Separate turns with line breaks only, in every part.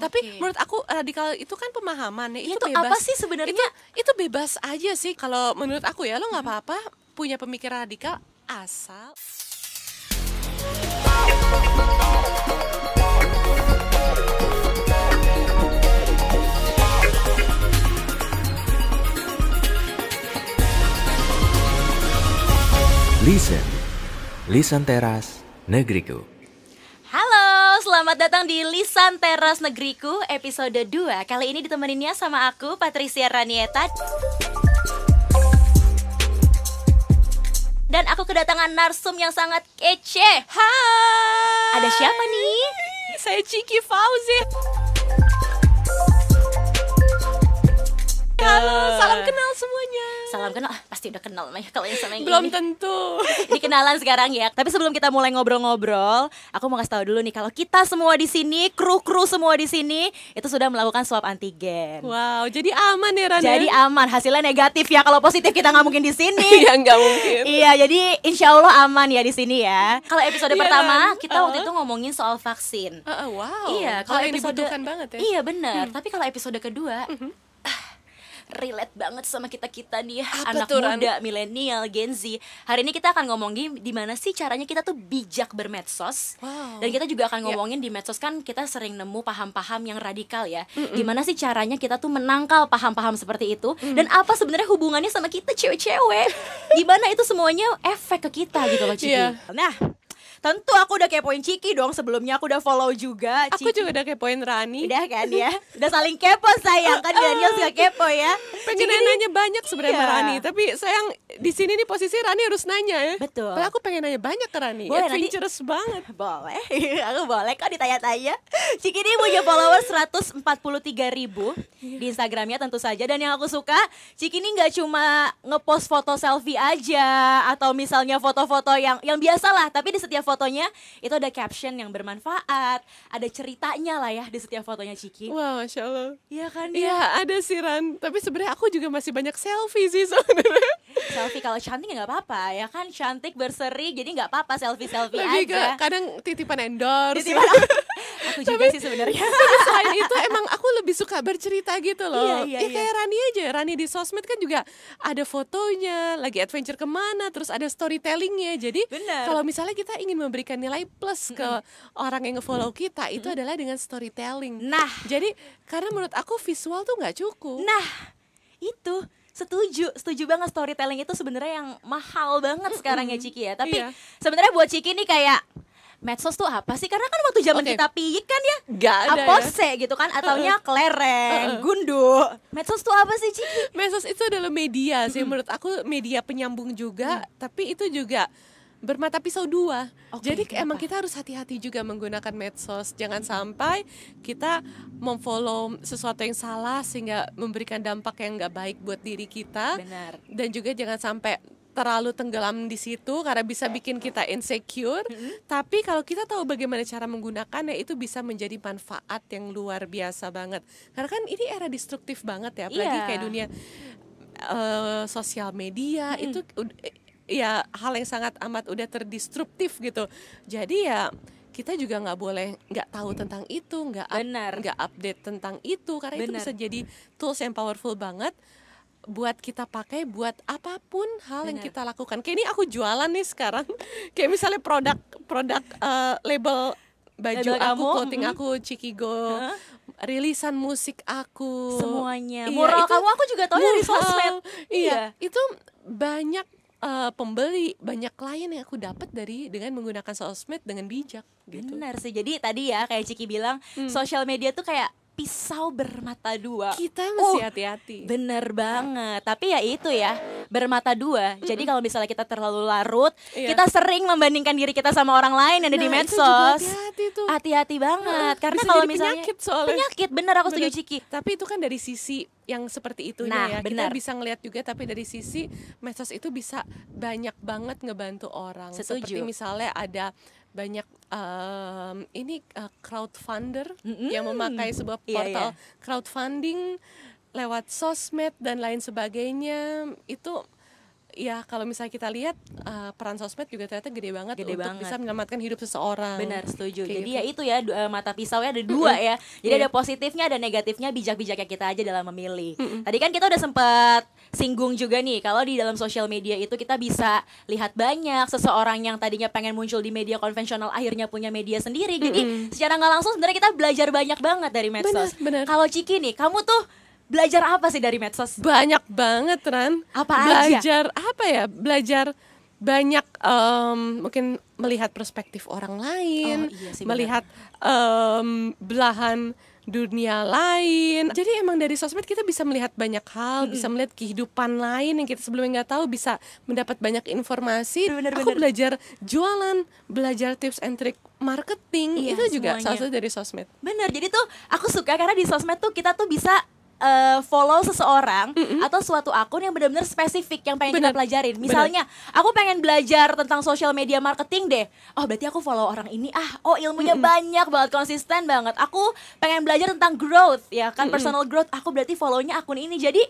Tapi menurut aku radikal itu kan pemahaman ya itu,
Itu
bebas.
apa sih sebenarnya?
Itu itu bebas aja sih kalau menurut aku ya lo nggak apa-apa punya pemikiran radikal asal
Listen, Listen Teras Negeriku.
Selamat datang di Lisan Teras Negeriku episode 2 Kali ini ditemeninnya sama aku, Patricia Ranieta. Dan aku kedatangan narsum yang sangat kece.
Hai.
Ada siapa nih?
Saya Ciki Fauzi. Halo, salam kenal semuanya
Salam kenal, ah, pasti udah kenal Maya kalau yang sama yang
Belum
ini
tentu
Ini kenalan sekarang ya. Tapi sebelum kita mulai ngobrol-ngobrol, aku mau kasih tahu dulu nih kalau kita semua di sini, kru-kru semua di sini itu sudah melakukan swab antigen.
Wow, jadi aman ya Ran ya?
Jadi aman, hasilnya negatif ya. Kalau positif kita nggak mungkin di sini.
Iya, nggak mungkin
Iya, jadi insya Allah aman ya di sini ya. Kalau episode
Iya,
pertama
Ran.
kita waktu
Uh-uh.
itu ngomongin soal vaksin.
Ah, ah, Wow,
iya,
kalau
kalau episode
dibutuhkan banget ya
Iya benar. Tapi kalau episode kedua,
Mhm.
ah, relate banget sama kita kita nih
Apa
anak
tuh,
muda, milenial, Gen Z. Hari ini kita akan ngomongin di mana sih caranya kita tuh bijak bermedsos.
Wow.
Dan kita juga akan
Ya.
ngomongin di medsos kan kita sering nemu paham-paham yang radikal ya. Gimana sih caranya kita tuh menangkal paham-paham seperti itu dan apa sebenarnya hubungannya sama kita cewek-cewek? Gimana itu semuanya efek ke kita gitu loh Ciki.
Iya.
Nah, tentu aku udah kepoin Ciki dong sebelumnya aku udah follow juga
Aku
Ciki.
juga udah kepoin Rani.
Udah kan ya? Udah saling kepo sayang. Kan milenial suka kepo ya.
pengen
Ciki
nanya banyak sebenarnya
Iya.
Rani. Tapi sayang di sini nih posisi Rani harus nanya ya.
Betul.
Padahal aku pengen nanya banyak ke Rani.
Boleh, nanti-
adventurous banget.
Boleh, aku boleh kok ditanya-tanya. Ciki ini punya followers 143 ribu Di Instagramnya tentu saja. Dan yang aku suka Ciki ini nggak cuma ngepost foto selfie aja Atau misalnya foto-foto yang yang biasa lah. Tapi di setiap fotonya itu ada caption yang bermanfaat Ada ceritanya lah ya di setiap fotonya Ciki.
Wah Masya Allah.
Iya kan
Iya ada sih Ran. Tapi sebenarnya aku juga masih banyak selfie sih sebenarnya
Selfie kalau cantik ya nggak apa-apa Ya kan? Cantik berseri Jadi nggak apa-apa selfie-selfie
Lebih ke
aja.
kadang titipan endorse.
Titipan- Aku juga sih sebenarnya.
Tapi selain itu emang aku lebih suka bercerita gitu loh.
Iya, iya,
Ya
iya.
kayak Rani aja Rani di sosmed kan juga ada fotonya Lagi adventure ke mana Terus ada storytellingnya. Jadi kalau misalnya kita ingin memberikan nilai plus ke orang yang nge-follow kita Itu adalah dengan storytelling.
Nah.
Jadi karena menurut aku visual tuh nggak cukup.
Nah, itu setuju, setuju banget storytelling itu sebenarnya yang mahal banget sekarang ya Ciki ya. Tapi
Iya.
sebenarnya buat Ciki nih kayak medsos tuh apa sih? Karena kan waktu zaman
Oke.
kita piyik kan ya,
Nggak ada ya.
apose gitu kan, ataunya kelereng, gundu. Medsos tuh apa sih Ciki?
Medsos itu adalah media sih menurut aku media penyambung juga tapi itu juga bermata pisau dua.
Oke,
Jadi
kenapa?
emang kita harus hati-hati juga menggunakan medsos. Jangan sampai kita memfollow sesuatu yang salah sehingga memberikan dampak yang nggak baik buat diri kita.
Benar.
Dan juga jangan sampai terlalu tenggelam di situ karena bisa bikin kita insecure. Tapi kalau kita tahu bagaimana cara menggunakannya itu bisa menjadi manfaat yang luar biasa banget. Karena kan ini era destruktif banget ya, apalagi
Iya.
kayak dunia eh, sosial media itu ud- eh, ya hal yang sangat amat udah terdistruktif gitu. Jadi ya kita juga nggak boleh nggak tahu tentang itu, nggak
Benar.
nggak update tentang itu karena itu
Benar.
bisa jadi tools yang powerful banget buat kita pakai buat apa pun hal yang
Benar.
kita lakukan. Kayak ini aku jualan nih sekarang. Kayak misalnya produk produk eh, label baju
Label
aku,
kamu,
clothing aku, Cikigo, rilisan musik aku,
Semuanya.
Iya,
Mural
itu
kamu aku juga tahu dari
mural.
sosmed.
Iya,
Iya.
itu banyak eh, pembeli, banyak klien yang aku dapat dari dengan menggunakan sosmed dengan bijak gitu.
Benar sih. Jadi tadi ya kayak Ciki bilang, sosial media tuh kayak pisau bermata dua.
Kita mesti
Oh,
hati-hati.
Bener banget, tapi ya itu ya bermata dua. Jadi kalau misalnya kita terlalu larut,
Iya.
kita sering membandingkan diri kita sama orang lain yang ada di
Nah, itu juga
medsos.
hati-hati tuh.
Hati-hati banget, karena
bisa
kalau misalnya
penyakit soalnya.
penyakit, bener aku setuju
Bener.
Ciki.
Tapi itu kan dari sisi yang seperti itunya
Nah,
ya.
benar.
Kita bisa ngelihat juga tapi dari sisi medsos itu bisa banyak banget ngebantu orang.
Setuju.
Seperti misalnya ada banyak em, ini uh, crowdfunder
Mm-mm.
yang memakai sebuah
Iya,
portal
iya.
crowdfunding lewat sosmed dan lain sebagainya. Itu ya kalau misalnya kita lihat uh, peran sosmed juga ternyata gede banget
Gede
untuk
banget.
bisa menyelamatkan hidup seseorang.
Benar, setuju.
Kayak
Jadi
gitu.
ya itu ya du- eh, mata pisau ya ada dua ya. Jadi
Iya.
ada positifnya ada negatifnya bijak-bijaknya kita aja dalam memilih. Tadi kan kita udah sempat singgung juga nih kalau di dalam sosial media itu kita bisa lihat banyak seseorang yang tadinya pengen muncul di media konvensional akhirnya punya media sendiri. Jadi secara nggak langsung sebenarnya kita belajar banyak banget dari medsos.
benar.
Kalau Ciki nih, kamu tuh belajar apa sih dari medsos?
banyak banget Ran
Apa aja?
belajar apa ya belajar banyak em, mungkin melihat perspektif orang lain
Oh, iya sih,
melihat em, belahan dunia lain jadi emang dari sosmed kita bisa melihat banyak hal bisa melihat kehidupan lain yang kita sebelumnya nggak tahu bisa mendapat banyak informasi
Bener,
aku
bener.
belajar jualan belajar tips and trick marketing
Iya,
itu juga
semuanya.
salah satu dari sosmed
Bener, jadi tuh aku suka karena di sosmed tuh kita tuh bisa eh, follow seseorang atau suatu akun yang benar-benar spesifik yang pengen kita
Bener.
pelajarin. Misalnya, aku pengen belajar tentang social media marketing deh. Oh, berarti aku follow orang ini. Ah, oh ilmunya banyak banget, konsisten banget. Aku pengen belajar tentang growth, ya kan personal growth. Aku berarti follownya akun ini. Jadi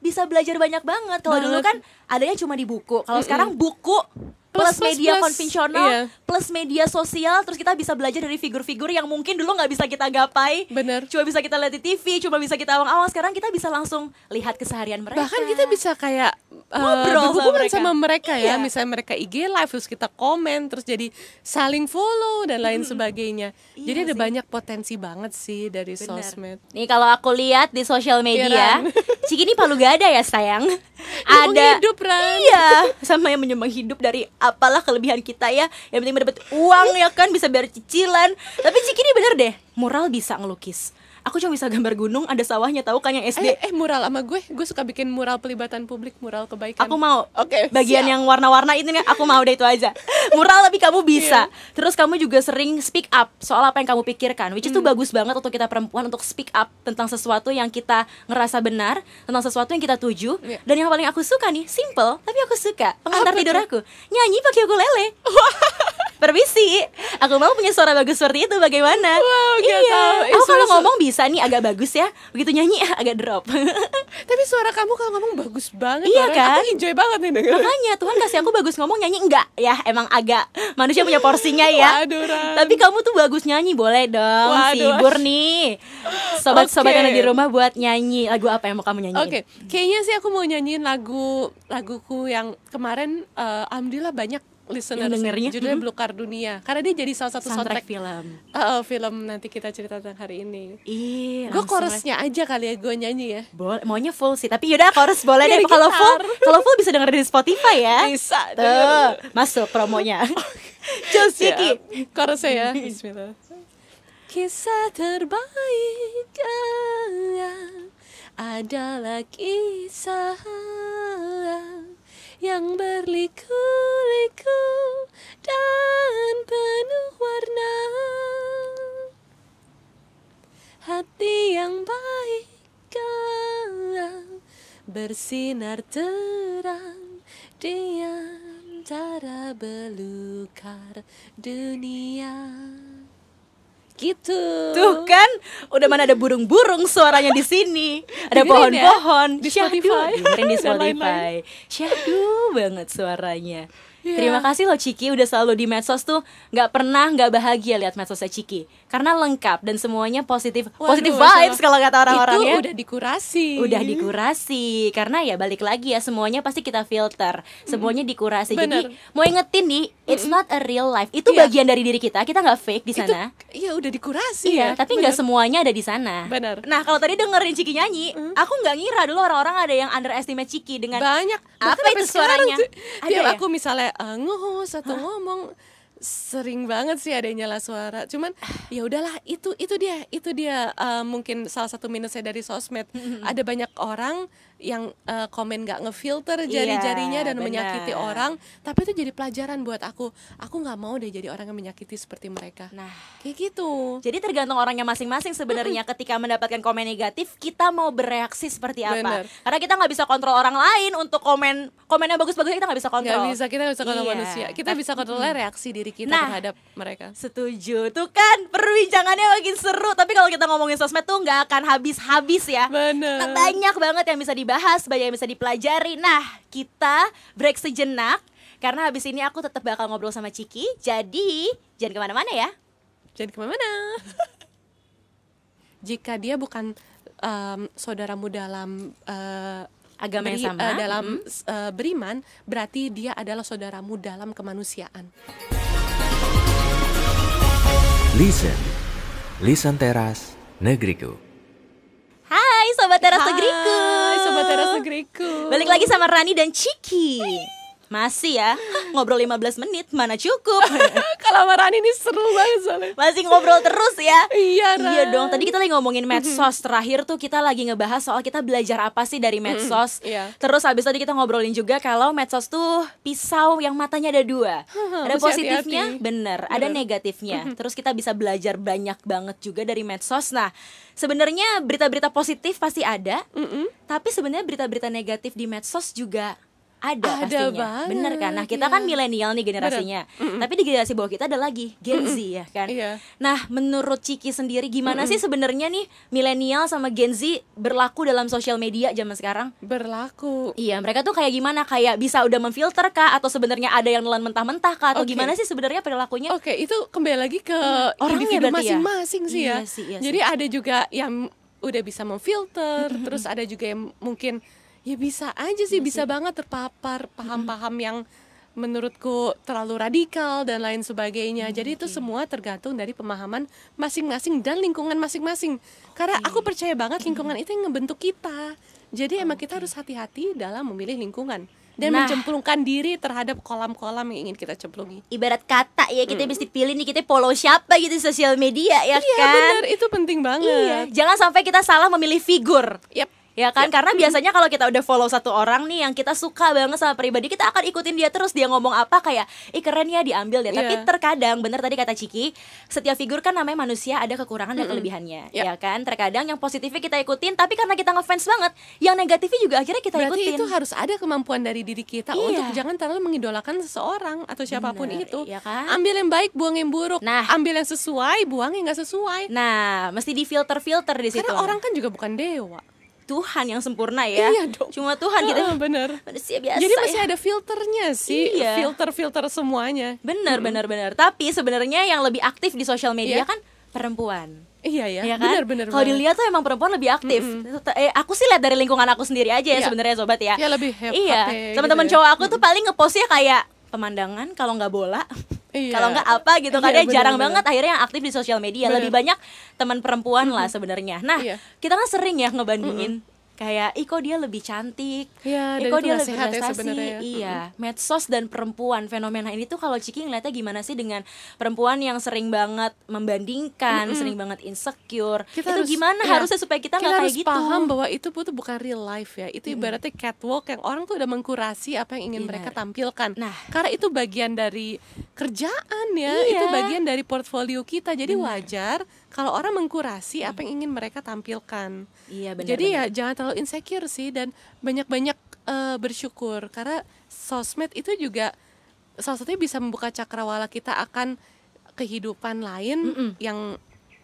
bisa belajar banyak banget. Kalau dulu kan adanya cuma di buku. Kalau sekarang buku plus,
Plus,
media
plus.
konvensional
Iya.
plus media sosial terus kita bisa belajar dari figur-figur yang mungkin dulu nggak bisa kita gapai
Bener.
cuma bisa kita lihat di TV cuma bisa kita awang-awang sekarang kita bisa langsung lihat keseharian mereka
bahkan kita bisa kayak uh,
Ngobrol sama
berhubungan
mereka.
sama mereka, ya
Iya.
misalnya mereka IG live terus kita komen terus jadi saling follow dan lain sebagainya
Iya
jadi ada
sih.
banyak potensi banget sih dari
Bener.
sosmed
nih kalau aku lihat di sosial media. Ciki ini palu gada ya sayang ada
hidup, Ran.
iya sama yang menyumbang hidup dari apalah kelebihan kita ya. Yang penting dapat uang ya kan? Bisa bayar cicilan. Tapi Ciki ini bener deh mural bisa ngelukis aku cuma bisa gambar gunung ada sawahnya tahu kan yang SD
eh, eh mural sama gue gue suka bikin mural pelibatan publik mural kebaikan
Aku mau.
Oke,
Bagian
siap.
yang warna-warna itu nih aku mau deh itu aja. Mural tapi kamu bisa.
Iya.
Terus kamu juga sering speak up soal apa yang kamu pikirkan. Which
Hmm.
itu bagus banget untuk kita perempuan untuk speak up tentang sesuatu yang kita ngerasa benar, tentang sesuatu yang kita tuju.
Iya.
Dan yang paling aku suka nih, simple tapi aku suka. Pengantar
Apa
tidur
tuh?
aku. Nyanyi pakai ukulele. Permisi, aku mau punya suara bagus seperti itu bagaimana?
Wow,
iya,
tahu. Eh,
aku kalau
suara-
ngomong bisa nih agak bagus ya. Begitu nyanyi agak drop.
tapi suara kamu kalau ngomong bagus banget
Iya kan?
aku enjoy banget nih denger
Makanya Tuhan kasih aku bagus ngomong nyanyi enggak ya emang agak manusia punya porsinya ya.
Waduh, Ran.
Tapi kamu tuh bagus nyanyi boleh dong
Waduh.
sibur nih. Sobat-sobat
Oke.
yang ada di rumah buat nyanyi lagu apa yang mau kamu nyanyiin?
Oke, kayaknya sih aku mau nyanyiin lagu laguku yang kemarin eh, alhamdulillah banyak listener
Yang dengernya.
judulnya
Mhm.
Belukar Dunia karena dia jadi salah satu
Soundtrack
soundtrack,
film.
eh, film nanti kita cerita tentang hari ini.
Ih,
Gue chorusnya aja kali ya gue nyanyi ya.
Boleh, maunya full sih, tapi yaudah chorus boleh deh.
Dari
Kalau full, kalau full bisa denger di Spotify ya.
Bisa,
Tuh, masuk promonya. Cus
Siap.
Ciki.
Chorusnya ya. Bismillah. Kisah terbaik ah, adalah kisah yang berliku-liku dan penuh warna. Hati yang baik ah, bersinar terang di antara belukar dunia. Gitu.
Tuh kan, udah mana ada burung-burung suaranya di sini. Ada
ya,
pohon-pohon
di
Syahdu.
Spotify.
Dengerin di Spotify. Syahdu banget suaranya.
Iya.
Terima kasih loh Ciki udah selalu di medsos tuh nggak pernah nggak bahagia lihat medsosnya Ciki karena lengkap dan semuanya positif
Waduh,
positif vibes kalau kata orang-orang ya.
udah dikurasi.
udah dikurasi karena ya balik lagi ya semuanya pasti kita filter semuanya dikurasi
Bener.
jadi mau ingetin nih it's not a real life itu
Iya.
bagian dari diri kita kita nggak fake di
Itu
sana
iya udah dikurasi
Iya,
ya.
tapi nggak semuanya ada di sana.
Benar.
Nah, kalau tadi dengerin Ciki nyanyi, aku nggak ngira dulu orang-orang ada yang underestimate Ciki dengan
banyak
apa
Bahkan
itu suaranya? Ada ya?
aku misalnya uh, nge-host atau ngomong. Sering banget sih ada yang nyala suara. Cuman ya udahlah itu itu dia itu dia uh, mungkin salah satu minusnya dari sosmed. Ada banyak orang yang uh, komen nggak ngefilter jari-jarinya
Iya,
dan menyakiti
benar.
orang tapi itu jadi pelajaran buat aku aku nggak mau deh jadi orang yang menyakiti seperti mereka
Nah,
kayak gitu
jadi tergantung orangnya masing-masing sebenarnya ketika mendapatkan komen negatif, kita mau bereaksi seperti apa?
Benar.
Karena kita nggak bisa kontrol orang lain untuk komen komennya bagus-bagus kita nggak bisa kontrol.
nggak bisa kita nggak bisa kontrol
Iya.
manusia kita bisa kontrol reaksi diri kita
Nah.
terhadap mereka
Setuju, tuh kan perbincangannya makin seru. Tapi kalau kita ngomongin sosmed tuh nggak akan habis-habis ya.
bener
Banyak banget yang bisa dibahas dibahas, banyak yang bisa dipelajari. Nah, kita break sejenak karena habis ini aku tetap bakal ngobrol sama Ciki. Jadi jangan ke mana-mana ya.
Jangan ke mana-mana. Jika dia bukan em, saudaramu dalam eh,
Agama yang sama.
eh, dalam
Mm.
eh, beriman, berarti dia adalah saudaramu dalam kemanusiaan.
Listen. Lisan Teras Negeriku.
Hai Sobat Teras Negeriku.
Sobat Teras Negeriku.
Balik lagi sama Rani dan Ciki. Masih ya, ngobrol 15 menit, mana cukup.
Kalau sama Rani ini seru banget soalnya.
Masih ngobrol terus ya.
Iya, Ran.
Iya dong, tadi kita lagi ngomongin medsos Terakhir tuh kita lagi ngebahas soal kita belajar apa sih dari medsos
iya.
Terus habis tadi kita ngobrolin juga kalau medsos tuh pisau yang matanya ada dua Ada positifnya,
hati-hati.
bener, ada negatifnya Terus kita bisa belajar banyak banget juga dari medsos Nah, sebenarnya berita-berita positif pasti ada Tapi sebenarnya berita-berita negatif di medsos juga ada,
Ada
pastinya
banget,
Bener kan? Nah kita
iya.
kan milenial nih generasinya Tapi di generasi bawah kita ada lagi Gen Z ya kan
Iya.
Nah, menurut Ciki sendiri gimana sih sebenarnya nih milenial sama Gen Z berlaku dalam sosial media zaman sekarang?
Berlaku.
Iya, mereka tuh kayak gimana? Kayak bisa udah memfilter kah atau sebenarnya ada yang nelan mentah-mentah kah atau
Oke.
gimana sih sebenarnya perilakunya?
Oke, itu kembali lagi ke
orangnya
individu
berarti ya?
masing-masing sih ya.
Iya sih, iya
Jadi ada juga yang udah bisa memfilter, terus ada juga yang mungkin ya bisa aja sih, bisa banget terpapar paham-paham yang menurutku terlalu radikal dan lain sebagainya. Jadi itu semua tergantung dari pemahaman masing-masing dan lingkungan masing-masing. Karena aku percaya banget lingkungan itu yang ngebentuk kita. Jadi emang kita harus hati-hati dalam memilih lingkungan dan
Nah.
mencemplungkan diri terhadap kolam-kolam yang ingin kita cemplungi.
Ibarat kata ya kita mesti pilih nih kita follow siapa gitu di sosial media ya
Iya
kan?
benar, itu penting
Iya,
banget.
jangan sampai kita salah memilih figur.
Yap.
Ya kan, karena biasanya kalau kita udah follow satu orang nih yang kita suka banget sama pribadi, kita akan ikutin dia terus. Dia ngomong apa kayak, ih keren ya diambil deh. Tapi
Iya.
terkadang, bener tadi kata Ciki, setiap figur kan namanya manusia ada kekurangan dan kelebihannya.
Yap.
Ya kan, terkadang yang positifnya kita ikutin, tapi karena kita ngefans banget, yang negatifnya juga akhirnya kita
Berarti
ikutin.
itu harus ada kemampuan dari diri kita
Iya.
untuk jangan terlalu mengidolakan seseorang atau siapa pun
Bener,
itu.
iya kan?
Ambil yang baik, buang yang buruk.
Nah.
ambil yang sesuai, buang yang nggak sesuai.
Nah, mesti di filter-filter di situ.
Karena orang kan juga bukan dewa.
Tuhan yang sempurna ya.
Iya dong.
Cuma Tuhan kita
Heeh, bener.
manusia biasa.
Jadi masih
ya.
ada filternya sih,
Iya.
filter-filter semuanya.
Bener, bener, bener. Tapi sebenarnya yang lebih aktif di sosial media
Iya.
kan perempuan.
Iya ya,
Iya kan?
bener-bener.
Kalau dilihat tuh emang perempuan lebih aktif. Eh, aku sih lihat dari lingkungan aku sendiri aja ya
Iya.
sebenarnya sobat ya.
Ya, lebih hep-
Iya.
happy
Teman-teman
gitu ya.
cowok aku tuh paling ngepostnya kayak pemandangan kalau nggak bola.
Iya.
Kalau nggak apa gitu kan
Iya,
ya jarang
bener-bener.
banget akhirnya yang aktif di sosial media.
Bener.
Lebih banyak teman perempuan lah sebenarnya. Nah,
Iya.
kita kan sering ya ngebandingin kayak ih kok dia lebih cantik?
Iya,
ih kok
itu
dia lebih
sehat ya
prestasi?
sebenarnya ya.
iya medsos dan perempuan. Fenomena ini tuh kalau Ciki ngeliatnya gimana sih dengan perempuan yang sering banget membandingkan sering banget insecure?
Kita
itu
harus-
gimana
iya.
harusnya supaya kita nggak kayak
harus
gitu?
paham bahwa itu tuh bukan real life ya. Itu ibaratnya catwalk yang orang tuh udah mengkurasi apa yang ingin
Benar.
mereka tampilkan.
Nah.
karena itu bagian dari kerjaan ya.
Iya.
itu bagian dari portfolio kita. Jadi wajar kalau orang mengkurasi apa yang ingin mereka tampilkan
iya benar
jadi ya jangan terlalu insecure sih dan banyak-banyak eh, bersyukur karena sosmed itu juga salah satunya bisa membuka cakrawala kita akan kehidupan lain yang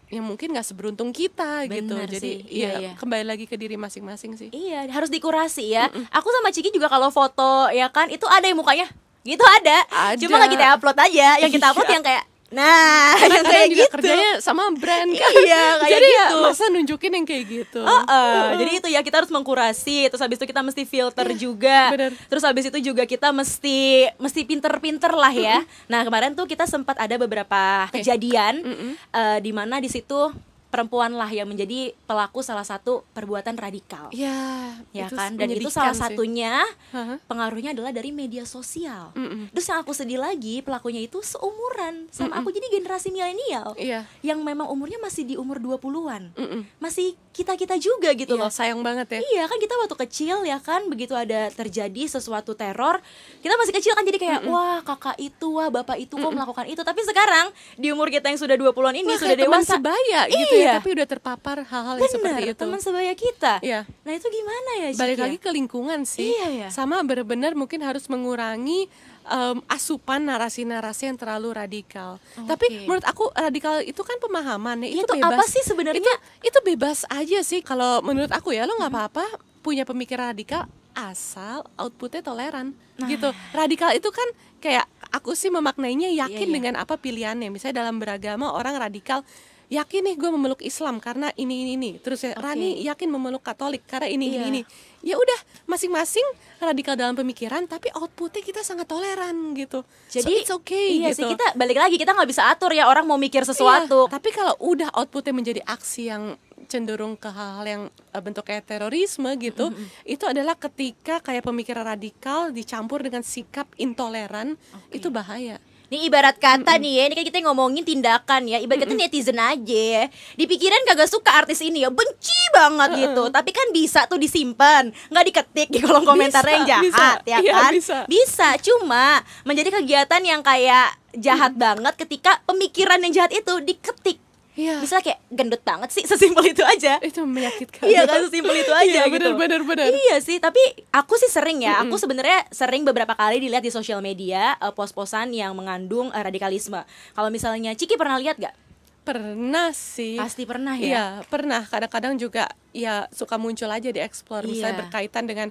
yang mungkin nggak seberuntung kita gitu
Bener
jadi
sih, iya,
ya
iya.
kembali lagi ke diri masing-masing sih
Iya, harus dikurasi ya. Aku sama Ciki juga kalau foto ya kan itu ada yang mukanya. Gitu ada.
Ada.
Cuma nggak kita upload aja. Yang kita upload
Iya.
yang kayak nah, yang
karena
kayak
kalian juga
gitu.
kerjanya sama brand kan?
Iya, kayak
jadi ya
gitu.
masa nunjukin yang kayak gitu?
Heeh, jadi itu ya kita harus mengkurasi terus habis itu kita mesti filter juga.
bener.
terus habis itu juga kita mesti mesti pinter-pinter lah ya. Nah kemarin tuh kita sempat ada beberapa kejadian eh, di mana di situ perempuan lah yang menjadi pelaku salah satu perbuatan radikal.
Ya
ya
itu
kan? Dan itu salah
sih.
satunya
Hah?
pengaruhnya adalah dari media sosial.
Mm-mm.
terus yang aku sedih lagi pelakunya itu seumuran sama aku. Jadi generasi milenial
iya.
yang memang umurnya masih di umur 20-an
Mm-mm.
masih kita-kita juga gitu
Iya,
loh.
sayang banget ya.
Iya kan kita waktu kecil ya kan begitu ada terjadi sesuatu teror kita masih kecil kan jadi kayak wah kakak itu wah bapak itu kok melakukan itu? Tapi sekarang di umur kita yang sudah 20-an ini
Wah,
sudah dewasa.
sebaya gitu
Iya.
Ya tapi udah terpapar hal-hal yang seperti itu
teman sebaya kita
Iya.
nah itu gimana ya Cik,
balik
ya?
lagi ke lingkungan sih
Iya, ya.
sama benar-benar mungkin harus mengurangi em, asupan narasi-narasi yang terlalu radikal tapi menurut aku radikal itu kan pemahaman ya itu
Itu
bebas
apa sih sebenarnya?
itu, itu bebas aja sih kalau menurut aku ya lo nggak apa-apa punya pemikiran radikal asal outputnya toleran
Nah.
gitu radikal itu kan kayak aku sih memaknainya yakin
Iya, iya.
dengan apa pilihannya misalnya dalam beragama orang radikal yakin nih gue memeluk Islam karena ini ini ini terus ya,
Oke.
Rani yakin memeluk Katolik karena ini
Iya.
ini ini ya udah masing-masing radikal dalam pemikiran tapi outputnya kita sangat toleran gitu
Jadi
so it's okay
iya
gitu
sih kita balik lagi kita nggak bisa atur ya orang mau mikir sesuatu.
Iya, tapi kalau udah outputnya menjadi aksi yang cenderung ke hal-hal yang eh, bentuknya terorisme gitu, itu adalah ketika kayak pemikiran radikal dicampur dengan sikap intoleran, itu bahaya.
Nih ibarat kata nih ya, ini kan kita ngomongin tindakan ya. Ibarat kata netizen aja ya. Dipikirin kagak suka artis ini ya, benci banget gitu. Tapi kan bisa tuh disimpan. Nggak diketik di kolom komentarnya yang jahat
bisa.
ya
Iya,
kan?
bisa.
Bisa, cuma menjadi kegiatan yang kayak jahat banget ketika pemikiran yang jahat itu diketik
Iya.
Bisa kayak gendut banget sih, sesimpel itu aja
Itu menyakitkan.
Iya kan sesimpel itu aja
Iya,
gitu.
benar, benar.
Iya sih, tapi aku sih sering ya. Aku sebenarnya sering beberapa kali dilihat di sosial media eh, pos-posan yang mengandung eh, radikalisme. Kalau misalnya Ciki pernah lihat gak?
Pernah sih.
Pasti pernah ya.
Iya, pernah. Kadang-kadang juga ya suka muncul aja di explore misalnya
Iya.
berkaitan dengan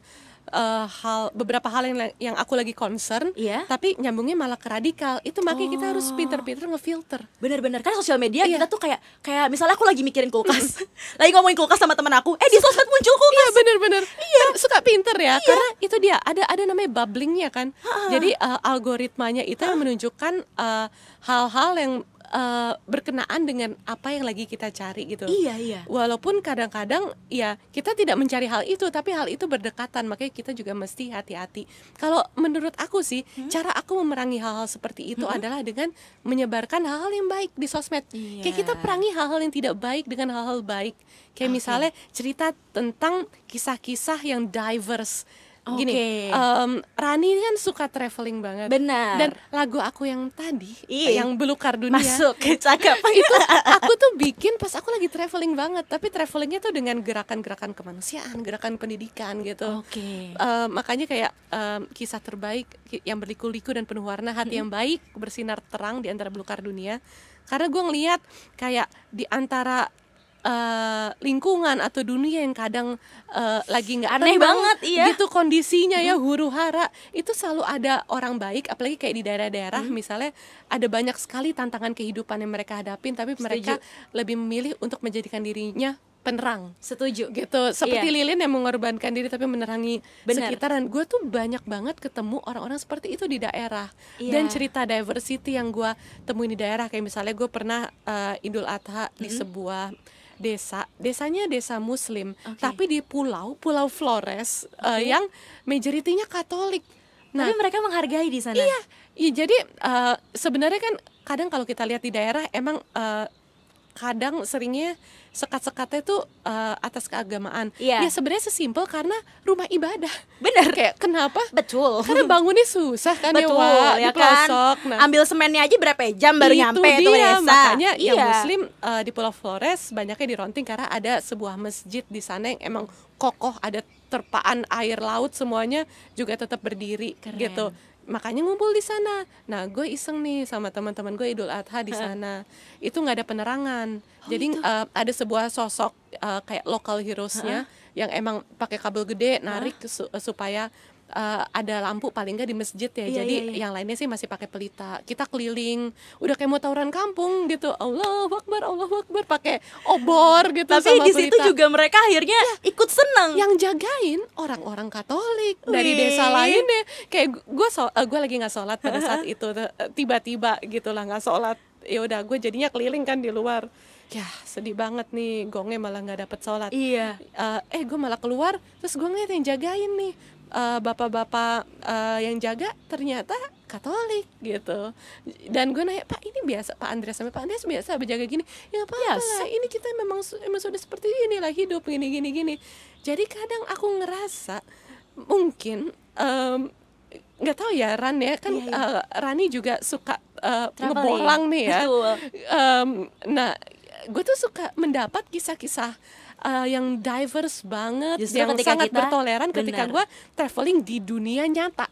eh, hal beberapa hal yang yang aku lagi concern,
Iya.
tapi nyambungnya malah ke radikal. Itu makanya kita harus
Oh.
pinter-pinter ngefilter.
Bener-bener kan sosial media
Iya.
kita tuh kayak kayak misalnya aku lagi mikirin kulkas, lagi ngomongin kulkas sama temen aku, eh di sosmed muncul kulkas.
Iya bener-bener Iya suka pinter ya Karena itu dia Ada ada namanya bubblingnya kan Jadi uh, algoritmanya itu yang menunjukkan uh, Hal-hal yang uh, berkenaan dengan apa yang lagi kita cari gitu
Iya iya.
Walaupun kadang-kadang ya kita tidak mencari hal itu Tapi hal itu berdekatan Makanya kita juga mesti hati-hati Kalau menurut aku sih
Hmm?
Cara aku memerangi hal-hal seperti itu adalah dengan Menyebarkan hal-hal yang baik di sosmed
Iya.
Kayak kita perangi hal-hal yang tidak baik dengan hal-hal baik Kayak
Oke.
misalnya cerita tentang kisah-kisah yang diverse Gini,
Oke.
em, Rani ini kan suka traveling banget
Benar.
Dan lagu aku yang tadi
Iya.
Yang belukar dunia
Masuk cakep.
itu aku tuh bikin pas aku lagi traveling banget tapi travelingnya tuh dengan gerakan-gerakan kemanusiaan gerakan pendidikan gitu
Oke.
Eh, makanya kayak em, kisah terbaik yang berliku-liku dan penuh warna hati yang baik bersinar terang di antara belukar dunia karena gue ngeliat kayak di antara eh, lingkungan atau dunia yang kadang eh, lagi nggak
Aneh
tenang,
banget, iya.
gitu kondisinya ya huru hara itu selalu ada orang baik apalagi kayak di daerah-daerah misalnya ada banyak sekali tantangan kehidupan yang mereka hadapin tapi mereka lebih memilih untuk menjadikan dirinya penerang
Setuju.
gitu seperti
Iya.
Lilin yang mengorbankan diri tapi menerangi
Benar.
sekitar dan gue tuh banyak banget ketemu orang-orang seperti itu di daerah
Iya.
dan cerita diversity yang gue temuin di daerah kayak misalnya gue pernah eh, Idul Adha di sebuah desa desanya desa Muslim
Oke.
tapi di pulau Pulau Flores eh, yang majoritinya Katolik nah
Tapi mereka menghargai di sana.
Iya, iya jadi eh, sebenarnya kan kadang kalau kita lihat di daerah emang eh, kadang seringnya sekat-sekatnya itu eh, atas keagamaan.
Iya.
Ya sebenarnya sesimpel karena rumah ibadah.
Benar.
Kayak kenapa?
Betul.
Karena bangunnya susah kan
Betul,
ya, Wak,
ya
di pelosok.
kan. Ambil semennya aja berapa jam baru
itu
nyampe
dia,
tuh desa.
Makanya yang
Iya.
muslim eh, di Pulau Flores banyaknya di Ronting karena ada sebuah masjid di sana yang emang kokoh, ada terpaan air laut semuanya juga tetap berdiri
Keren.
gitu. Makanya ngumpul di sana. Nah, gue iseng nih sama teman-teman gue Idul Adha di sana. Itu nggak ada penerangan.
Oh,
Jadi eh, ada sebuah sosok eh, kayak local heroesnya yang emang pakai kabel gede narik su- supaya eh, ada lampu paling nggak di masjid ya.
Iya,
Jadi
iya, iya.
yang lainnya sih masih pakai pelita. Kita keliling, udah kayak mau tawuran kampung gitu. Allah Akbar, Allah Akbar pakai obor gitu
Tapi
sama
di situ
pelita.
juga mereka akhirnya ikut seneng.
yang jagain orang-orang Katolik dari
Wih.
desa lainnya. Kayak gue so, gue lagi nggak sholat pada saat itu eh, tiba-tiba gitulah nggak sholat. Ya udah gue jadinya keliling kan di luar. Ya sedih banget nih gongnya malah nggak dapet sholat.
Iya.
Eh, eh gue malah keluar terus gue ngeliat yang jagain nih Eh, bapak-bapak eh, yang jaga ternyata Katolik gitu dan gue nanya Pak ini biasa Pak Andreas sama Pak Andreas biasa berjaga gini ya apa
Biasa.
lah ini kita memang su- emang sudah seperti ini lah hidup gini gini gini jadi kadang aku ngerasa mungkin em, nggak tahu ya Ran ya kan
Iya, iya.
eh, Rani juga suka eh,
Traveling.
ngebolang nih ya. Em, nah gue tuh suka mendapat kisah-kisah uh, yang diverse banget
Justru
yang
ketika
sangat
kita-
bertoleran ketika
benar.
gue traveling di dunia nyata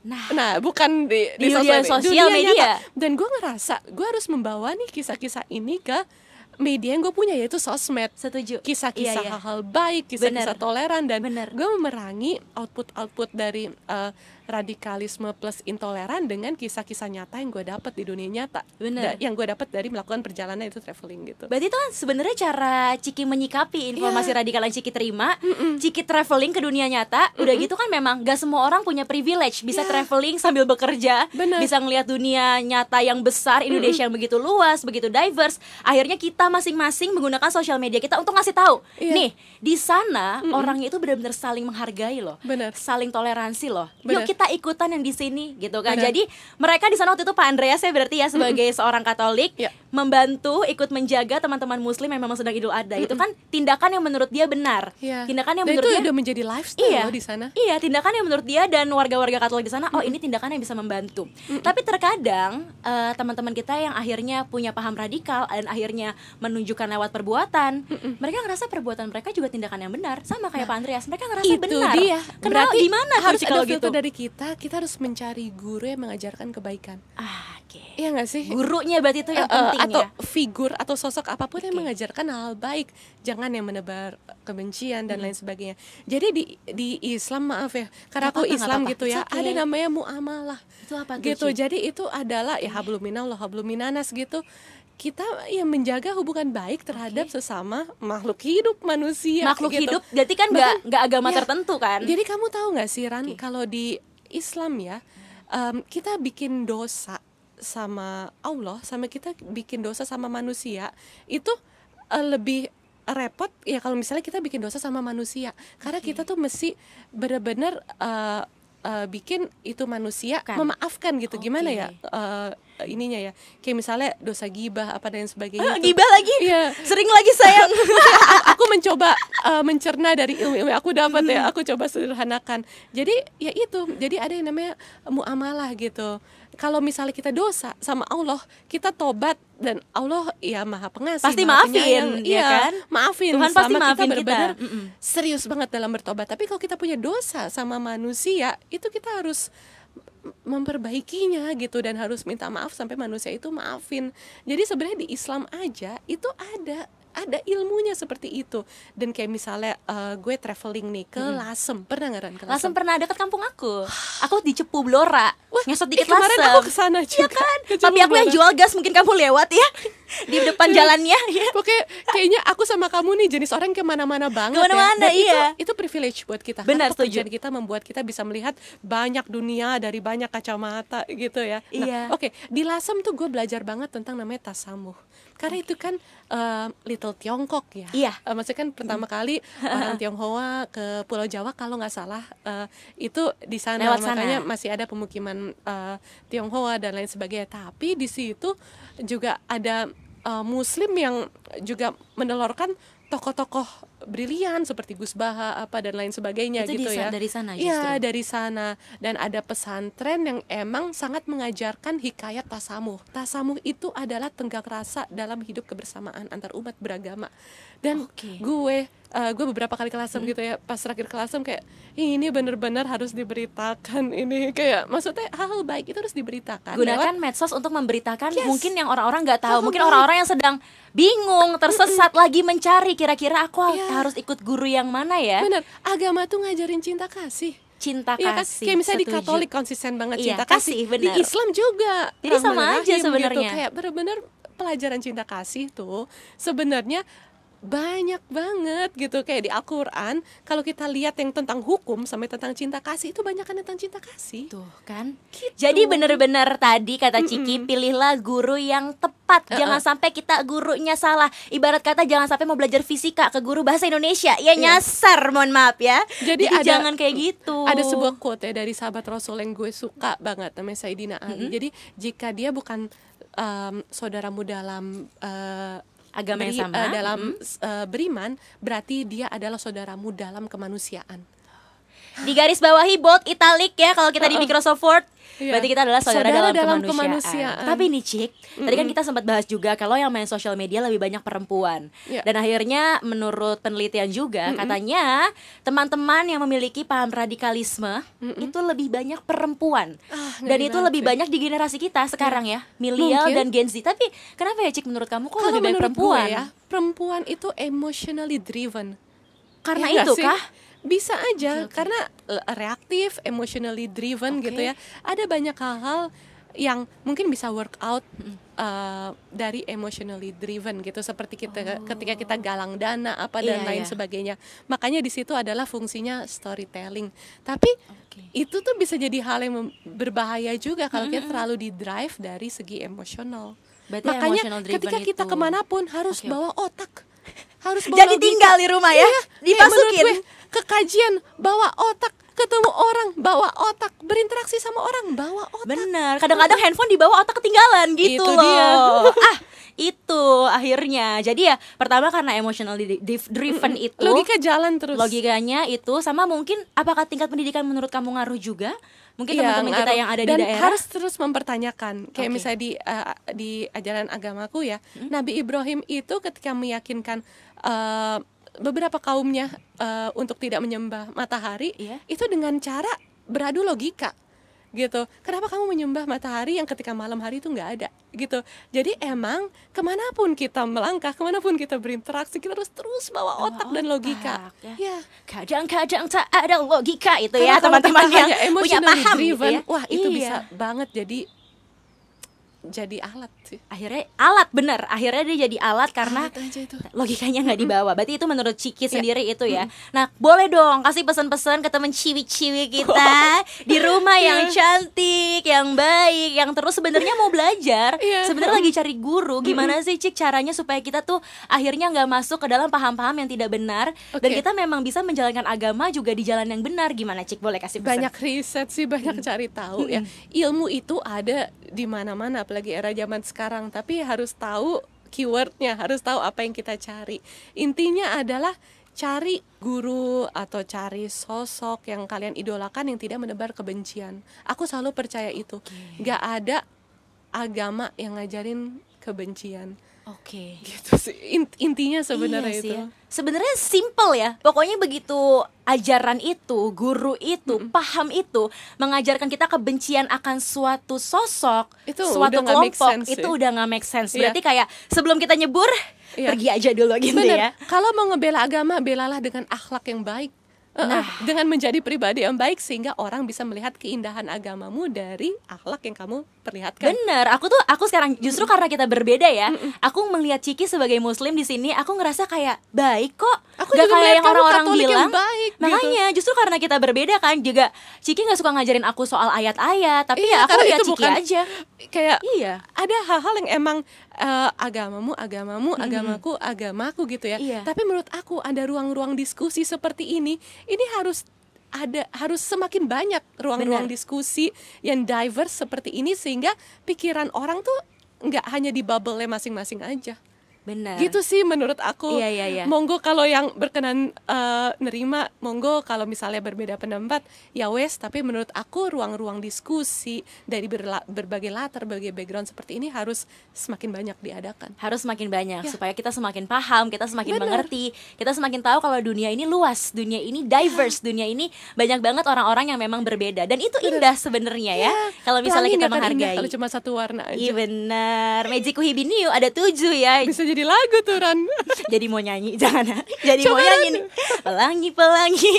Nah,
nah bukan di,
Di dunia sosial media.
dan gue ngerasa gue harus membawa nih kisah-kisah ini ke media yang gue punya yaitu sosmed
Setuju.
kisah-kisah
Iya, iya.
hal-hal baik, kisah-kisah
Bener.
toleran dan
Bener.
gue memerangi output-output dari eh, radikalisme plus intoleran dengan kisah-kisah nyata yang gue dapat di dunia nyata,
Bener.
Da- yang gue dapat dari melakukan perjalanan itu traveling gitu.
Berarti itu kan sebenarnya cara Ciki menyikapi informasi
Iya.
radikal yang Ciki terima, Ciki traveling ke dunia nyata, udah gitu kan memang gak semua orang punya privilege bisa
Iya.
traveling sambil bekerja,
Bener.
bisa ngelihat dunia nyata yang besar, Indonesia yang begitu luas, begitu diverse. Akhirnya kita masing-masing menggunakan sosial media kita untuk ngasih tahu,
Iya.
nih di sana orangnya itu benar-benar saling menghargai loh,
Bener.
saling toleransi loh.
Bener.
Yuk kita ikutan yang di sini gitu kan.
Bener.
Jadi mereka di sana waktu itu Pak Andreas ya berarti ya sebagai seorang Katolik
Iya.
Membantu ikut menjaga teman-teman muslim yang memang sedang Idul Adha. Itu kan tindakan yang menurut dia benar.
Iya.
Tindakan yang
Dan
menurut
itu
dia
udah menjadi lifestyle
Iya,
loh di sana.
iya tindakan yang menurut dia dan warga-warga Katolik di sana, oh ini tindakan yang bisa membantu. Tapi terkadang eh, teman-teman kita yang akhirnya punya paham radikal dan akhirnya menunjukkan lewat perbuatan, mereka ngerasa perbuatan mereka juga tindakan yang benar, sama kayak Pak Andreas, mereka ngerasa
itu
benar.
dia.
Kenapa
Berarti
gimana
harus ada
kalau
filter
gitu?
dari kita. Kita harus mencari guru yang mengajarkan kebaikan.
Ah, oke.
Iya nggak sih?
Gurunya berarti itu yang
eh,
penting
atau
ya.
figur atau sosok apa pun yang
Oke.
mengajarkan hal baik jangan yang menebar kebencian dan lain sebagainya jadi di di Islam maaf ya karena aku Islam gitu ya
okay.
ada namanya muamalah
Itu apa tuh,
gitu
Ci?
jadi itu adalah ya hablum minallah hablum minanas gitu kita yang menjaga hubungan baik terhadap sesama makhluk hidup manusia
makhluk
gitu.
hidup berarti kan nggak nggak agama
ya,
tertentu kan
jadi kamu tahu nggak sih Ran
Oke.
kalau di Islam ya em, kita bikin dosa sama Allah sama kita bikin dosa sama manusia itu eh, lebih repot ya kalau misalnya kita bikin dosa sama manusia. Karena kita tuh mesti benar-benar eh, eh, bikin itu manusia
Kan.
memaafkan gitu. Gimana
Oke.
ya eh, ininya ya? Kayak misalnya dosa gibah apa dan sebagainya itu.
gibah lagi?
Iya.
sering lagi sayang.
Aku mencoba uh, mencerna dari ilmu-ilmu yang aku dapat ya. Aku coba sederhanakan. Jadi ya itu. Jadi ada yang namanya muamalah gitu kalau misalnya kita dosa sama Allah kita tobat dan Allah ya maha pengasih
Pasti
maha
maafin,
penyayang.
ya
iya
kan?
maafin
Tuhan pasti maafin kita.
benar-benar serius banget dalam bertobat tapi kalau kita punya dosa sama manusia itu kita harus memperbaikinya gitu dan harus minta maaf sampai manusia itu maafin. Jadi sebenarnya di Islam aja itu ada ada ilmunya seperti itu dan kayak misalnya eh, gue traveling nih ke Lasem pernah nggak Ran ke
Lasem pernah dekat kampung aku. Aku di Cepu Blora.
Wah,
Ngesot
eh,
dikit
kemarin
Lasem.
aku ke sana
Iya
juga
kan?
ke
Tapi aku yang jual gas mungkin kamu lewat ya di depan jalannya ya.
Oke, kayaknya aku sama kamu nih jenis orang yang ke mana-mana banget
Ke mana-mana,
ya. Dan
iya.
Itu, itu privilege buat kita.
Benar,
Karena
setuju.
pekerjaan kita membuat kita bisa melihat banyak dunia dari banyak kacamata gitu ya. Nah,
Iya.
Oke, di Lasem tuh gue belajar banget tentang namanya tasamuh. Karena itu kan eh, Little Tiongkok ya.
Iya.
Eh, maksudnya kan pertama kali orang Tionghoa ke Pulau Jawa kalau nggak salah eh, itu di sana
Lewat sana.
makanya masih ada pemukiman eh, Tionghoa dan lain sebagainya. Tapi di situ juga ada eh, Muslim yang juga menelurkan tokoh-tokoh brilian seperti Gus Baha apa dan lain sebagainya
Itu
gitu
di
ya.
dari sana
Iya
justru.
dari sana dan ada pesantren yang emang sangat mengajarkan hikayat tasamuh. Tasamuh itu adalah tenggang rasa dalam hidup kebersamaan antar umat beragama. Dan
Oke.
gue eh, gue beberapa kali kelasem
Hmm.
gitu ya pas terakhir kelasem kayak "Ih, ini bener-bener harus diberitakan ini kayak maksudnya hal-hal baik itu harus diberitakan
Gunakan
lewat-
medsos untuk memberitakan
Yes.
mungkin yang orang-orang nggak tahu,
Hal-hal
mungkin orang-orang yang sedang bingung, tersesat lagi mencari kira-kira aku
Iya.
Harus ikut guru yang mana ya?
bener agama tuh ngajarin cinta kasih
Cinta
Iya kan?
kasih.
Kayak misalnya di
setuju.
Katolik konsisten banget
Iya,
cinta
kasih,
kasih.
benar.
Di Islam juga.
Jadi sama aja
Rahim
sebenarnya.
Gitu. Kayak bener-bener pelajaran cinta kasih tuh sebenarnya banyak banget gitu kayak di Al-Qur'an kalau kita lihat yang tentang hukum sampai tentang cinta kasih itu banyak tentang cinta kasih.
Tuh kan.
Gitu.
Jadi bener-bener tadi kata Ciki pilihlah guru yang tepat. Jangan sampai kita gurunya salah. Ibarat kata jangan sampai mau belajar fisika ke guru bahasa Indonesia. Ya nyasar, mohon maaf ya.
Jadi ada-
jangan kayak gitu.
Ada sebuah quote ya dari sahabat Rasul yang gue suka banget namanya Sayyidina Ali. Jadi jika dia bukan em, saudaramu dalam eh,
Agama yang
beri-
sama,
eh, dalam eh, beriman, berarti dia adalah saudaramu dalam kemanusiaan.
Di garis bawahi bold italic ya kalau kita di Microsoft Word.
Iya.
Berarti kita adalah saudara,
Saudara
dalam,
dalam
kemanusiaan.
kemanusiaan.
Tapi nih Cik, tadi kan kita sempat bahas juga kalau yang main sosial media lebih banyak perempuan.
Iya.
Dan akhirnya menurut penelitian juga katanya teman-teman yang memiliki paham radikalisme itu lebih banyak perempuan.
Ah,
Dan itu lebih
sih.
banyak di generasi kita sekarang ya, milenial dan Gen Z. Tapi kenapa ya Cik menurut kamu kok
Kalau
lebih banyak perempuan?
ya, perempuan itu emotionally driven.
Karena
Ya
itu
sih?
kah?
Bisa aja karena eh, reaktif, emotionally driven
Oke.
gitu ya. Ada banyak hal-hal yang mungkin bisa work out eh, dari emotionally driven gitu seperti kita ketika kita galang dana apa dan
Oh. Iya,
lain
iya.
sebagainya. Makanya di situ adalah fungsinya storytelling. Tapi
Oke.
itu tuh bisa jadi hal yang berbahaya juga kalau kita terlalu di drive dari segi emosional. Makanya ketika kita
itu-
ke mana pun harus
Oke,
bawa otak, harus bawa
Jadi tinggal di rumah ya,
iya, menurut
dimasukin.
gue, ke kajian bawa otak, ketemu orang bawa otak, berinteraksi sama orang bawa otak.
Bener, kadang-kadang handphone dibawa otak ketinggalan gitu
Itu
loh.
dia.
ah, itu akhirnya. Jadi ya pertama karena emotional driven itu
Logika jalan terus.
logikanya itu sama mungkin apakah tingkat pendidikan menurut kamu ngaruh juga? Mungkin
Iya,
teman-teman kita yang ada
Dan
di daerah
harus terus mempertanyakan kayak
Oke.
misalnya di uh, di ajaran agamaku ya
Hmm?
Nabi Ibrahim itu ketika meyakinkan uh, beberapa kaumnya uh, untuk tidak menyembah matahari
Iya.
itu dengan cara beradu logika gitu kenapa kamu menyembah matahari yang ketika malam hari itu nggak ada gitu jadi emang ke mana pun kita melangkah ke mana pun kita berinteraksi kita harus terus bawa otak dan logika
otak, ya.
ya
kadang-kadang tak ada logika itu
Karena
ya teman-teman yang punya paham gitu
driven,
ya.
wah itu
Iya.
bisa banget jadi jadi alat sih.
Akhirnya alat bener. Akhirnya dia jadi alat karena
Alat aja itu.
logikanya nggak dibawa. Berarti itu menurut Ciki sendiri itu ya. Nah boleh dong kasih pesan-pesan ke temen ciwi-ciwi kita di rumah yang cantik yang baik yang terus sebenarnya mau belajar.
Iya.
sebenarnya lagi cari guru. Gimana sih Cik caranya supaya kita tuh akhirnya nggak masuk ke dalam paham-paham yang tidak benar? Dan
Oke.
kita memang bisa menjalankan agama juga di jalan yang benar. Gimana Cik? Boleh kasih pesan?
Banyak riset sih banyak cari tahu ya. Ilmu itu ada di mana-mana apalagi era zaman sekarang tapi harus tahu keywordnya harus tahu apa yang kita cari. Intinya adalah cari guru atau cari sosok yang kalian idolakan yang tidak menebar kebencian. Aku selalu percaya itu. Nggak ada agama yang ngajarin kebencian
oke
gitu sih In- intinya sebenarnya
Iya
itu
ya. Sebenarnya simple ya. Pokoknya begitu ajaran itu, guru itu, paham itu mengajarkan kita kebencian akan suatu sosok,
Itu
suatu
udah nggak make
kelompok,
sense
itu
sih.
udah nggak make sense.
Iya.
Berarti kayak sebelum kita nyebur,
Iya.
pergi aja dulu gitu ya.
Bener. Kalau mau ngebela agama, belalah dengan akhlak yang baik. Eh, eh, dengan menjadi pribadi yang baik sehingga orang bisa melihat keindahan agamamu dari akhlak yang kamu perlihatkan.
Bener, aku tuh aku sekarang justru karena kita berbeda ya, aku melihat Ciki sebagai muslim di sini, aku ngerasa kayak baik kok,
Aku
Gak
juga
kayak yang orang-orang
yang
bilang.
baik, gitu.
Makanya justru karena kita berbeda kan, juga Ciki nggak suka ngajarin aku soal ayat-ayat, tapi
Iya,
ya aku lihat Ciki
bukan-
aja.
Kayak
Iya.
ada hal-hal yang emang eh, agamamu, agamamu, agamaku, agamaku gitu ya.
Iya.
Tapi menurut aku ada ruang-ruang diskusi seperti ini, ini harus ada harus semakin banyak ruang-ruang diskusi yang diverse seperti ini sehingga pikiran orang tuh nggak hanya di bubble masing-masing aja.
Benar.
Gitu sih menurut aku.
Iya, iya, iya.
Monggo kalau yang berkenan eh, nerima, monggo kalau misalnya berbeda pendapat, ya wes. Tapi menurut aku ruang-ruang diskusi dari berla- berbagai latar, berbagai background seperti ini harus semakin banyak diadakan.
harus semakin banyak
Ya.
supaya kita semakin paham, kita semakin
Benar.
mengerti, kita semakin tahu kalau dunia ini luas, dunia ini diverse, dunia ini banyak banget orang-orang yang memang berbeda dan itu indah sebenarnya ya. Kalau misalnya
Pelangi
kita
indah
menghargai.
Kalau cuma satu warna aja.
Iya benar. Magic Kuhibiniu ada tujuh ya.
Bisa jadi lagu tuh Ran.
Jadi mau nyanyi jangan. ah. Jadi mau
Coba,
nyanyi nih. Pelangi pelangi.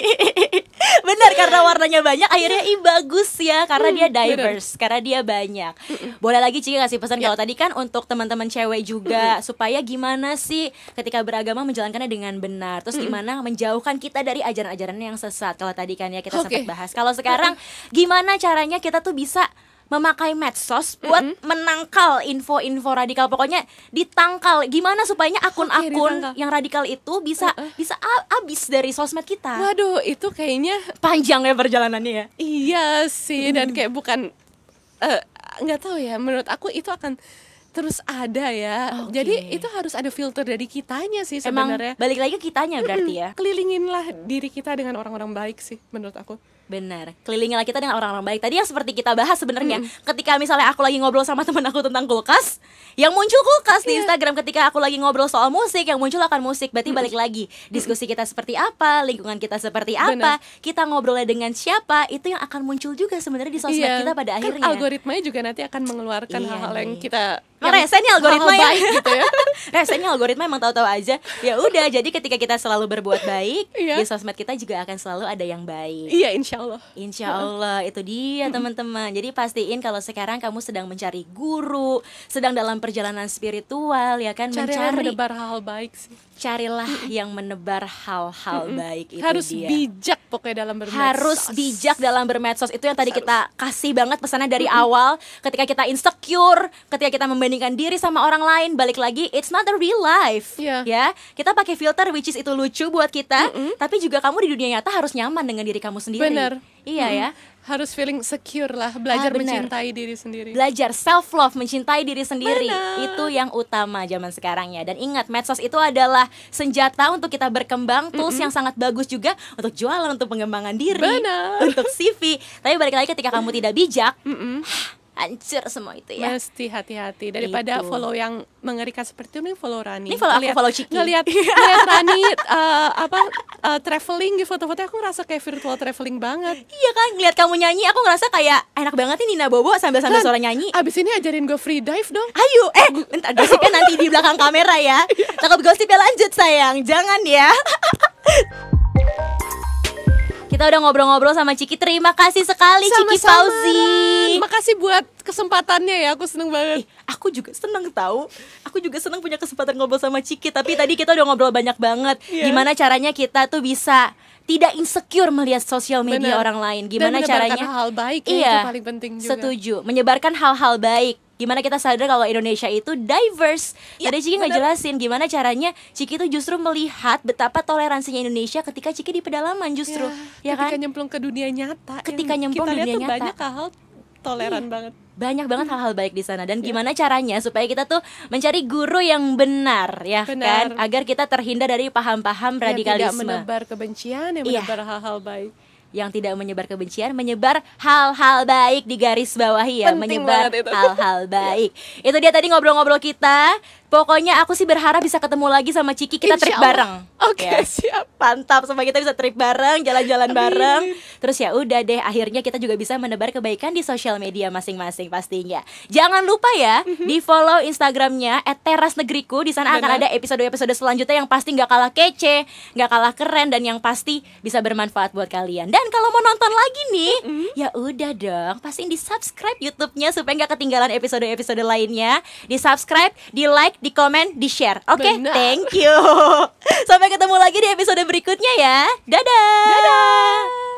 benar karena warnanya banyak akhirnya ih bagus ya karena dia diverse, karena dia banyak. Boleh lagi Ciki kasih pesan
Ya.
kalau tadi kan untuk teman-teman cewek juga supaya gimana sih ketika beragama menjalankannya dengan benar. Terus gimana menjauhkan kita dari ajaran-ajaran yang sesat. Kalau tadi kan ya kita
Oke.
sempat bahas. Kalau sekarang gimana caranya kita tuh bisa memakai medsos buat menangkal info-info radikal pokoknya ditangkal gimana supaya akun-akun
ditangkal.
yang radikal itu bisa bisa a- abis dari sosmed kita
Waduh, itu kayaknya
panjang ya perjalanannya ya
Iya sih dan kayak bukan eh, nggak tahu ya menurut aku itu akan terus ada ya.
Oke.
Jadi itu harus ada filter dari kitanya sih
Emang
sebenarnya.
balik lagi ke kitanya berarti ya.
Kelilinginlah diri kita dengan orang-orang baik sih menurut aku.
Benar, kelilingilah kita dengan orang-orang baik. Tadi yang seperti kita bahas sebenarnya, ketika misalnya aku lagi ngobrol sama teman aku tentang kulkas, yang muncul kulkas di
Iya.
Instagram. Ketika aku lagi ngobrol soal musik, yang muncul akan musik. Berarti balik lagi, diskusi kita seperti apa, lingkungan kita seperti apa, kita ngobrolnya dengan siapa, itu yang akan muncul juga sebenarnya di sosmed kita pada
kan
akhirnya.
algoritmanya juga nanti akan mengeluarkan
Iya
hal-hal yang
nih.
kita Yang
rese nih algoritma
hal-hal
ya.
baik gitu ya.
rese nih algoritma emang tahu-tahu aja. Ya udah, jadi ketika kita selalu berbuat baik,
Iya.
di sosmed kita juga akan selalu ada yang baik.
iya, insya Allah.
Insya Allah itu dia teman-teman. Jadi pastiin kalau sekarang kamu sedang mencari guru, sedang dalam perjalanan spiritual ya kan
Cari yang
mencari
menebar hal baik sih.
carilah yang menebar hal-hal baik itu
harus
dia.
bijak pokoknya dalam bermedsos.
harus bijak dalam bermedsos itu yang tadi kita kasih banget pesannya dari awal ketika kita insecure ketika kita membandingkan diri sama orang lain balik lagi it's not a real life
Iya.
ya kita pakai filter which is itu lucu buat kita tapi juga kamu di dunia nyata harus nyaman dengan diri kamu sendiri
Bener.
iya ya
harus feeling secure lah, belajar
Ah, benar.
mencintai diri sendiri.
belajar self love mencintai diri sendiri
Benar.
itu yang utama zaman sekarang ya dan ingat medsos itu adalah senjata untuk kita berkembang tools yang sangat bagus juga untuk jualan untuk pengembangan diri
Benar.
untuk CV tapi balik lagi ketika kamu tidak bijak hancur semua itu ya
Mesti hati-hati daripada
Itu.
follow yang mengerikan seperti itu, nih follow Rani.
Ini follow aku,
Ngeliat-
follow Ciki.
Ngeliat, ngeliat Rani eh, apa eh, traveling di foto-foto aku ngerasa kayak virtual traveling banget.
iya kan ngeliat kamu nyanyi aku ngerasa kayak enak banget nih Nina Bobo sambil sambil
Kan,
suara nyanyi
Abis ini ajarin gue free dive dong.
Ayo, eh, bentar gosipnya nanti di belakang kamera ya. Takut gosipnya lanjut sayang, jangan ya. Kita udah ngobrol-ngobrol sama Ciki. Terima kasih sekali Ciki
Sama-sama,
Fauzi.
Ran. Makasih buat kesempatannya ya, aku seneng banget.
Ih, aku juga seneng tahu. Aku juga seneng punya kesempatan ngobrol sama Ciki. Tapi tadi kita udah ngobrol banyak banget.
Iya.
Gimana caranya kita tuh bisa tidak insecure melihat sosial media
Bener.
orang lain.
Dan
Gimana
menebarkan
caranya?
hal baik ya,
iya,
itu paling penting juga.
Setuju. Menyebarkan hal-hal baik. Gimana kita sadar kalau Indonesia itu diverse.
Iya,
Tadi Ciki ngejelasin gimana caranya Ciki tuh justru melihat betapa toleransinya Indonesia ketika Ciki di pedalaman justru. Ya,
ketika
kan?
nyemplung ke dunia nyata.
Ketika nyemplung
kita lihat
dunia
tuh
nyata.
banyak hal toleran banget.
banyak banget
Hmm.
hal-hal baik di sana dan
Iya.
gimana caranya supaya kita tuh mencari guru yang benar ya kan
Benar.
agar kita terhindar dari paham-paham
Yang tidak
radikalisme
menebar kebencian, yang
Iya.
menebar hal-hal baik.
Yang tidak menyebar kebencian menyebar hal-hal baik di garis bawahi ya
Penting
menyebar hal-hal baik. Itu dia tadi ngobrol-ngobrol kita pokoknya aku sih berharap bisa ketemu lagi sama Ciki kita
Insya
trip
Allah.
bareng
Oke,
Ya.
siap.
Mantap supaya kita bisa trip bareng, jalan-jalan bareng. Terus ya udah deh, akhirnya kita juga bisa menebar kebaikan di sosial media masing-masing pastinya. Jangan lupa ya, di follow Instagramnya @terasnegriku. Di sana akan ada episode-episode selanjutnya yang pasti nggak kalah kece, nggak kalah keren dan yang pasti bisa bermanfaat buat kalian. Dan kalau mau nonton lagi nih, ya udah dong, pastiin di subscribe YouTube-nya supaya nggak ketinggalan episode-episode lainnya. Di subscribe, di like, di komen, di share. Oke,
Benar.
thank you. Sampai ketemu lagi di episode berikutnya ya. Dadah. Dadah.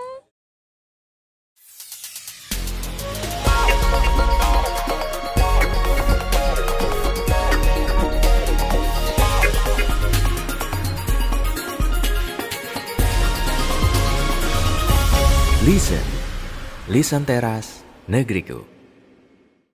Listen, Listen Teras Negeriku.